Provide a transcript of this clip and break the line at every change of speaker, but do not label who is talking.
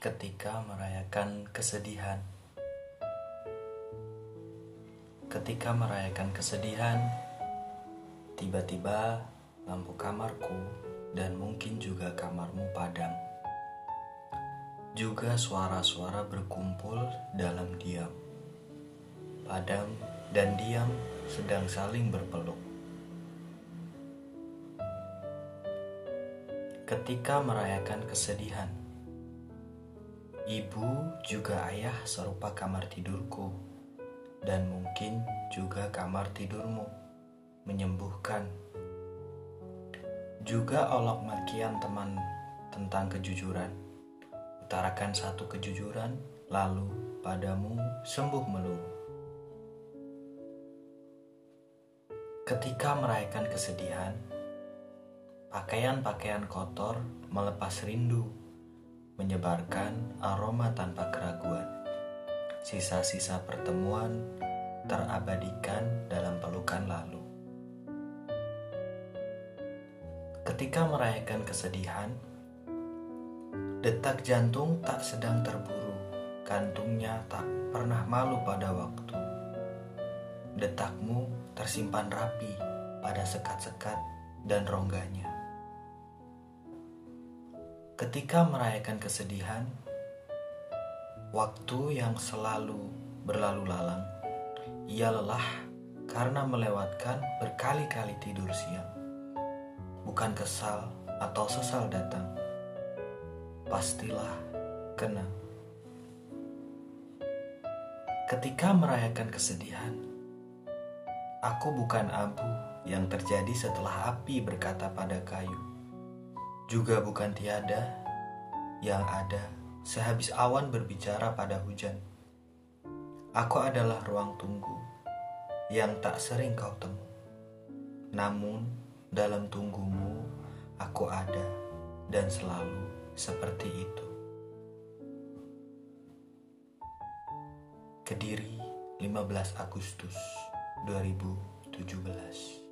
ketika merayakan kesedihan. Ketika merayakan kesedihan, tiba-tiba lampu kamarku dan mungkin juga kamarmu padam. Juga suara-suara berkumpul dalam diam. Padam dan diam sedang saling berpeluk. Ketika merayakan kesedihan, Ibu juga ayah serupa kamar tidurku, dan mungkin juga kamar tidurmu, menyembuhkan. Juga olok makian teman tentang kejujuran, utarakan satu kejujuran, lalu padamu sembuh melulu. Ketika merayakan kesedihan, pakaian-pakaian kotor melepas rindu menyebarkan aroma tanpa keraguan. Sisa-sisa pertemuan terabadikan dalam pelukan lalu. Ketika merayakan kesedihan, detak jantung tak sedang terburu, kantungnya tak pernah malu pada waktu. Detakmu tersimpan rapi pada sekat-sekat dan rongganya. Ketika merayakan kesedihan, waktu yang selalu berlalu lalang, ia lelah karena melewatkan berkali-kali tidur siang. Bukan kesal atau sesal datang, pastilah kena. Ketika merayakan kesedihan, aku bukan abu yang terjadi setelah api berkata pada kayu juga bukan tiada yang ada sehabis awan berbicara pada hujan. Aku adalah ruang tunggu yang tak sering kau temu. Namun dalam tunggumu aku ada dan selalu seperti itu. Kediri 15 Agustus 2017